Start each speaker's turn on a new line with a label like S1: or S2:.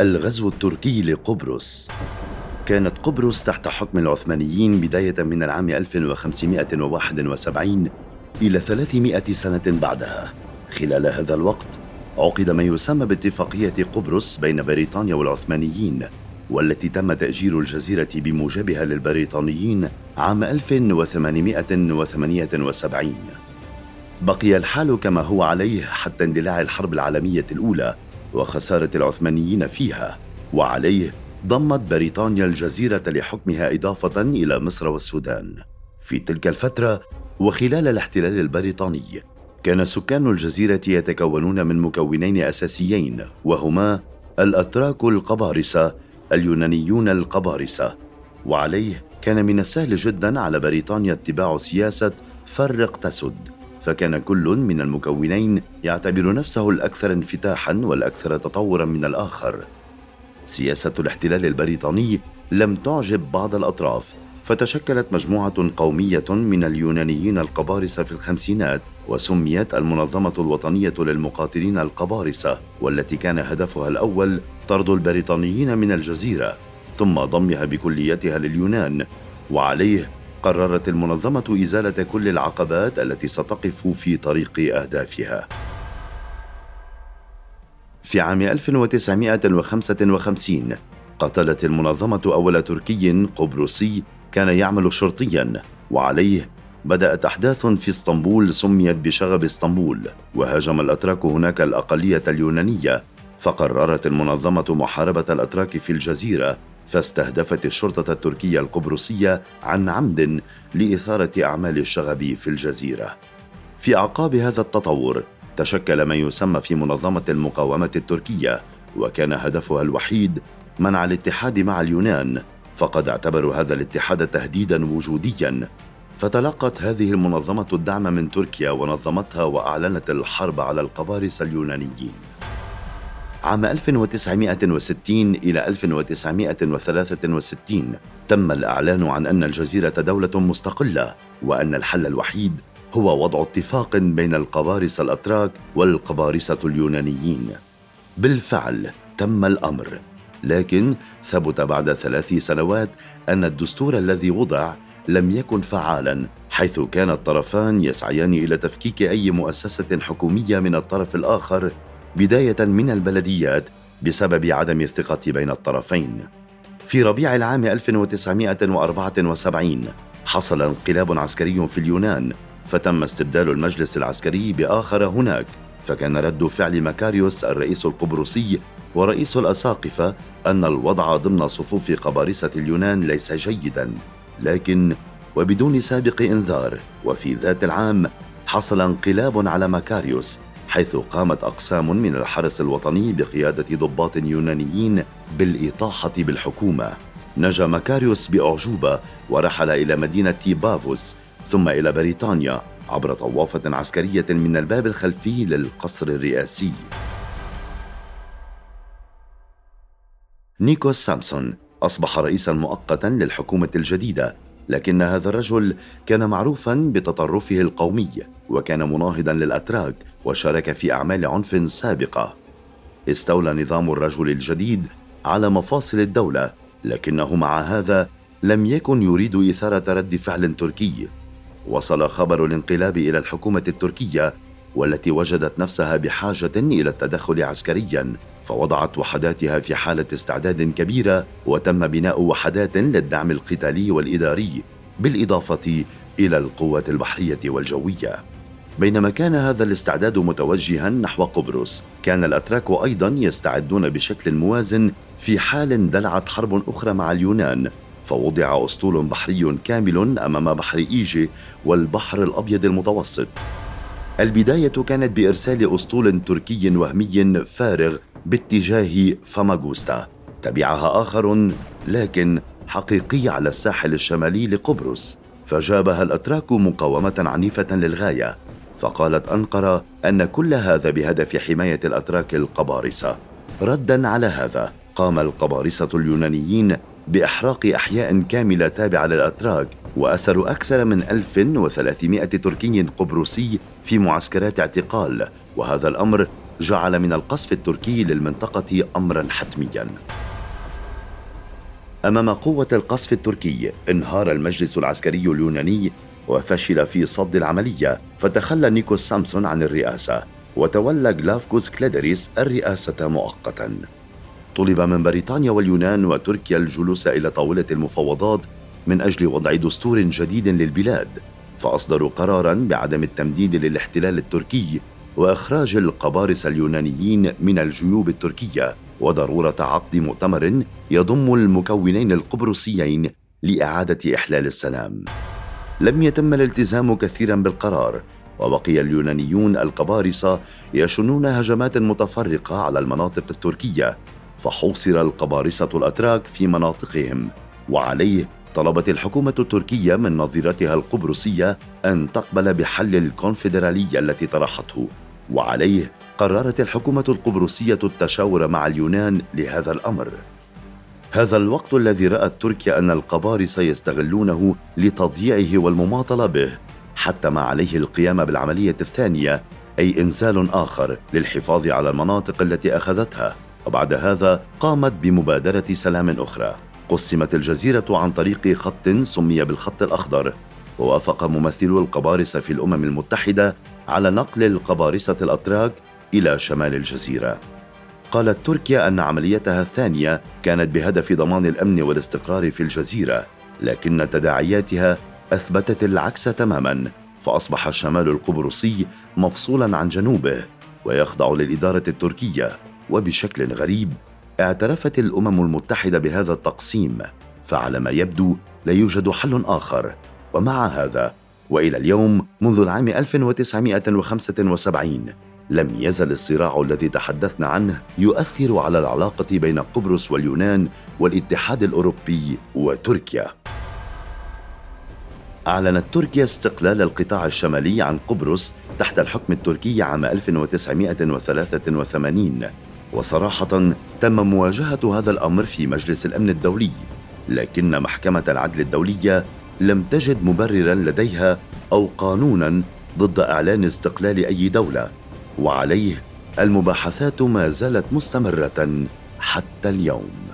S1: الغزو التركي لقبرص. كانت قبرص تحت حكم العثمانيين بداية من العام 1571 إلى 300 سنة بعدها. خلال هذا الوقت عقد ما يسمى باتفاقية قبرص بين بريطانيا والعثمانيين والتي تم تأجير الجزيرة بموجبها للبريطانيين عام 1878 بقي الحال كما هو عليه حتى اندلاع الحرب العالمية الأولى وخسارة العثمانيين فيها. وعليه ضمت بريطانيا الجزيرة لحكمها إضافة إلى مصر والسودان. في تلك الفترة وخلال الاحتلال البريطاني كان سكان الجزيرة يتكونون من مكونين أساسيين وهما الأتراك القبارصة اليونانيون القبارصة. وعليه كان من السهل جدا على بريطانيا اتباع سياسة فرق تسد. فكان كل من المكونين يعتبر نفسه الأكثر انفتاحا والأكثر تطورا من الآخر. سياسة الاحتلال البريطاني لم تعجب بعض الأطراف فتشكلت مجموعة قومية من اليونانيين القبارصة في الخمسينات وسميت المنظمة الوطنية للمقاتلين القبارصة والتي كان هدفها الأول طرد البريطانيين من الجزيرة ثم ضمها بكليتها لليونان وعليه قررت المنظمة إزالة كل العقبات التي ستقف في طريق أهدافها. في عام 1955 قتلت المنظمة أول تركي قبرصي كان يعمل شرطيا وعليه بدأت أحداث في إسطنبول سميت بشغب إسطنبول وهاجم الأتراك هناك الأقلية اليونانية فقررت المنظمة محاربة الأتراك في الجزيرة فاستهدفت الشرطة التركية القبرصية عن عمد لإثارة أعمال الشغب في الجزيرة. في أعقاب هذا التطور تشكل ما يسمى في منظمة المقاومة التركية وكان هدفها الوحيد منع الاتحاد مع اليونان فقد اعتبروا هذا الاتحاد تهديدا وجوديا فتلقت هذه المنظمة الدعم من تركيا ونظمتها وأعلنت الحرب على القبارصة اليونانيين عام 1960 إلى 1963 تم الإعلان عن أن الجزيرة دولة مستقلة وأن الحل الوحيد هو وضع اتفاق بين القبارصة الأتراك والقبارصة اليونانيين. بالفعل تم الأمر. لكن ثبت بعد ثلاث سنوات أن الدستور الذي وضع لم يكن فعالا حيث كان الطرفان يسعيان إلى تفكيك أي مؤسسة حكومية من الطرف الآخر بداية من البلديات بسبب عدم الثقة بين الطرفين. في ربيع العام 1974 حصل انقلاب عسكري في اليونان فتم استبدال المجلس العسكري بآخر هناك فكان رد فعل مكاريوس الرئيس القبرصي ورئيس الاساقفه أن الوضع ضمن صفوف قبارصة اليونان ليس جيدا لكن وبدون سابق إنذار وفي ذات العام حصل انقلاب على مكاريوس حيث قامت أقسام من الحرس الوطني بقيادة ضباط يونانيين بالإطاحة بالحكومة. نجا مكاريوس بأعجوبة ورحل إلى مدينة بافوس ثم إلى بريطانيا عبر طوافة عسكرية من الباب الخلفي للقصر الرئاسي. نيكوس سامسون أصبح رئيسا مؤقتا للحكومة الجديدة لكن هذا الرجل كان معروفا بتطرفه القومي وكان مناهضا للأتراك وشارك في أعمال عنف سابقة. استولى نظام الرجل الجديد على مفاصل الدولة لكنه مع هذا لم يكن يريد إثارة رد فعل تركي. وصل خبر الانقلاب إلى الحكومة التركية والتي وجدت نفسها بحاجة إلى التدخل عسكريا فوضعت وحداتها في حالة استعداد كبيرة وتم بناء وحدات للدعم القتالي والإداري بالإضافة إلى القوات البحرية والجوية. بينما كان هذا الاستعداد متوجها نحو قبرص كان الأتراك أيضا يستعدون بشكل موازن في حال اندلعت حرب أخرى مع اليونان فوضع أسطول بحري كامل أمام بحر إيجي والبحر الأبيض المتوسط. البداية كانت بإرسال أسطول تركي وهمي فارغ باتجاه فاماغوستا. تبعها آخر لكن حقيقي على الساحل الشمالي لقبرص. فجابها الأتراك مقاومة عنيفة للغاية. فقالت أنقرة أن كل هذا بهدف حماية الأتراك القبارصة. ردا على هذا قام القبارصة اليونانيين بإحراق أحياء كاملة تابعة للأتراك وأسروا أكثر من 1300 تركي قبرصي في معسكرات اعتقال وهذا الأمر جعل من القصف التركي للمنطقة أمرا حتميا. أمام قوة القصف التركي انهار المجلس العسكري اليوناني وفشل في صد العملية فتخلى نيكوس سامسون عن الرئاسة وتولى جلافكوس كليريدس الرئاسة مؤقتا. طلب من بريطانيا واليونان وتركيا الجلوس إلى طاولة المفاوضات من أجل وضع دستور جديد للبلاد فأصدروا قرارا بعدم التمديد للاحتلال التركي وإخراج القبارصه اليونانيين من الجيوب التركية وضرورة عقد مؤتمر يضم المكونين القبرصيين لإعادة إحلال السلام. لم يتم الالتزام كثيرا بالقرار وبقي اليونانيون القبارصه يشنون هجمات متفرقة على المناطق التركية فحوصر القبارصة الأتراك في مناطقهم وعليه طلبت الحكومة التركية من نظيرتها القبرصية أن تقبل بحل الكونفدرالية التي طرحته وعليه قررت الحكومة القبرصية التشاور مع اليونان لهذا الأمر. هذا الوقت الذي رأت تركيا أن القبارصة يستغلونه لتضييعه والمماطلة به حتى ما عليه القيام بالعملية الثانية أي إنزال آخر للحفاظ على المناطق التي أخذتها. وبعد هذا قامت بمبادرة سلام أخرى. قسمت الجزيرة عن طريق خط سمي بالخط الأخضر ووافق ممثلو القبارصة في الأمم المتحدة على نقل القبارصة الأتراك إلى شمال الجزيرة. قالت تركيا أن عمليتها الثانية كانت بهدف ضمان الأمن والاستقرار في الجزيرة لكن تداعياتها أثبتت العكس تماما فأصبح الشمال القبرصي مفصولا عن جنوبه ويخضع للإدارة التركية. وبشكل غريب اعترفت الأمم المتحدة بهذا التقسيم فعلى ما يبدو لا يوجد حل آخر. ومع هذا وإلى اليوم منذ العام 1975 لم يزل الصراع الذي تحدثنا عنه يؤثر على العلاقة بين قبرص واليونان والاتحاد الأوروبي وتركيا. أعلنت تركيا استقلال القطاع الشمالي عن قبرص تحت الحكم التركي عام 1983 وصراحة تم مواجهة هذا الأمر في مجلس الأمن الدولي لكن محكمة العدل الدولية لم تجد مبررا لديها أو قانونا ضد إعلان استقلال أي دولة وعليه المباحثات ما زالت مستمرة حتى اليوم.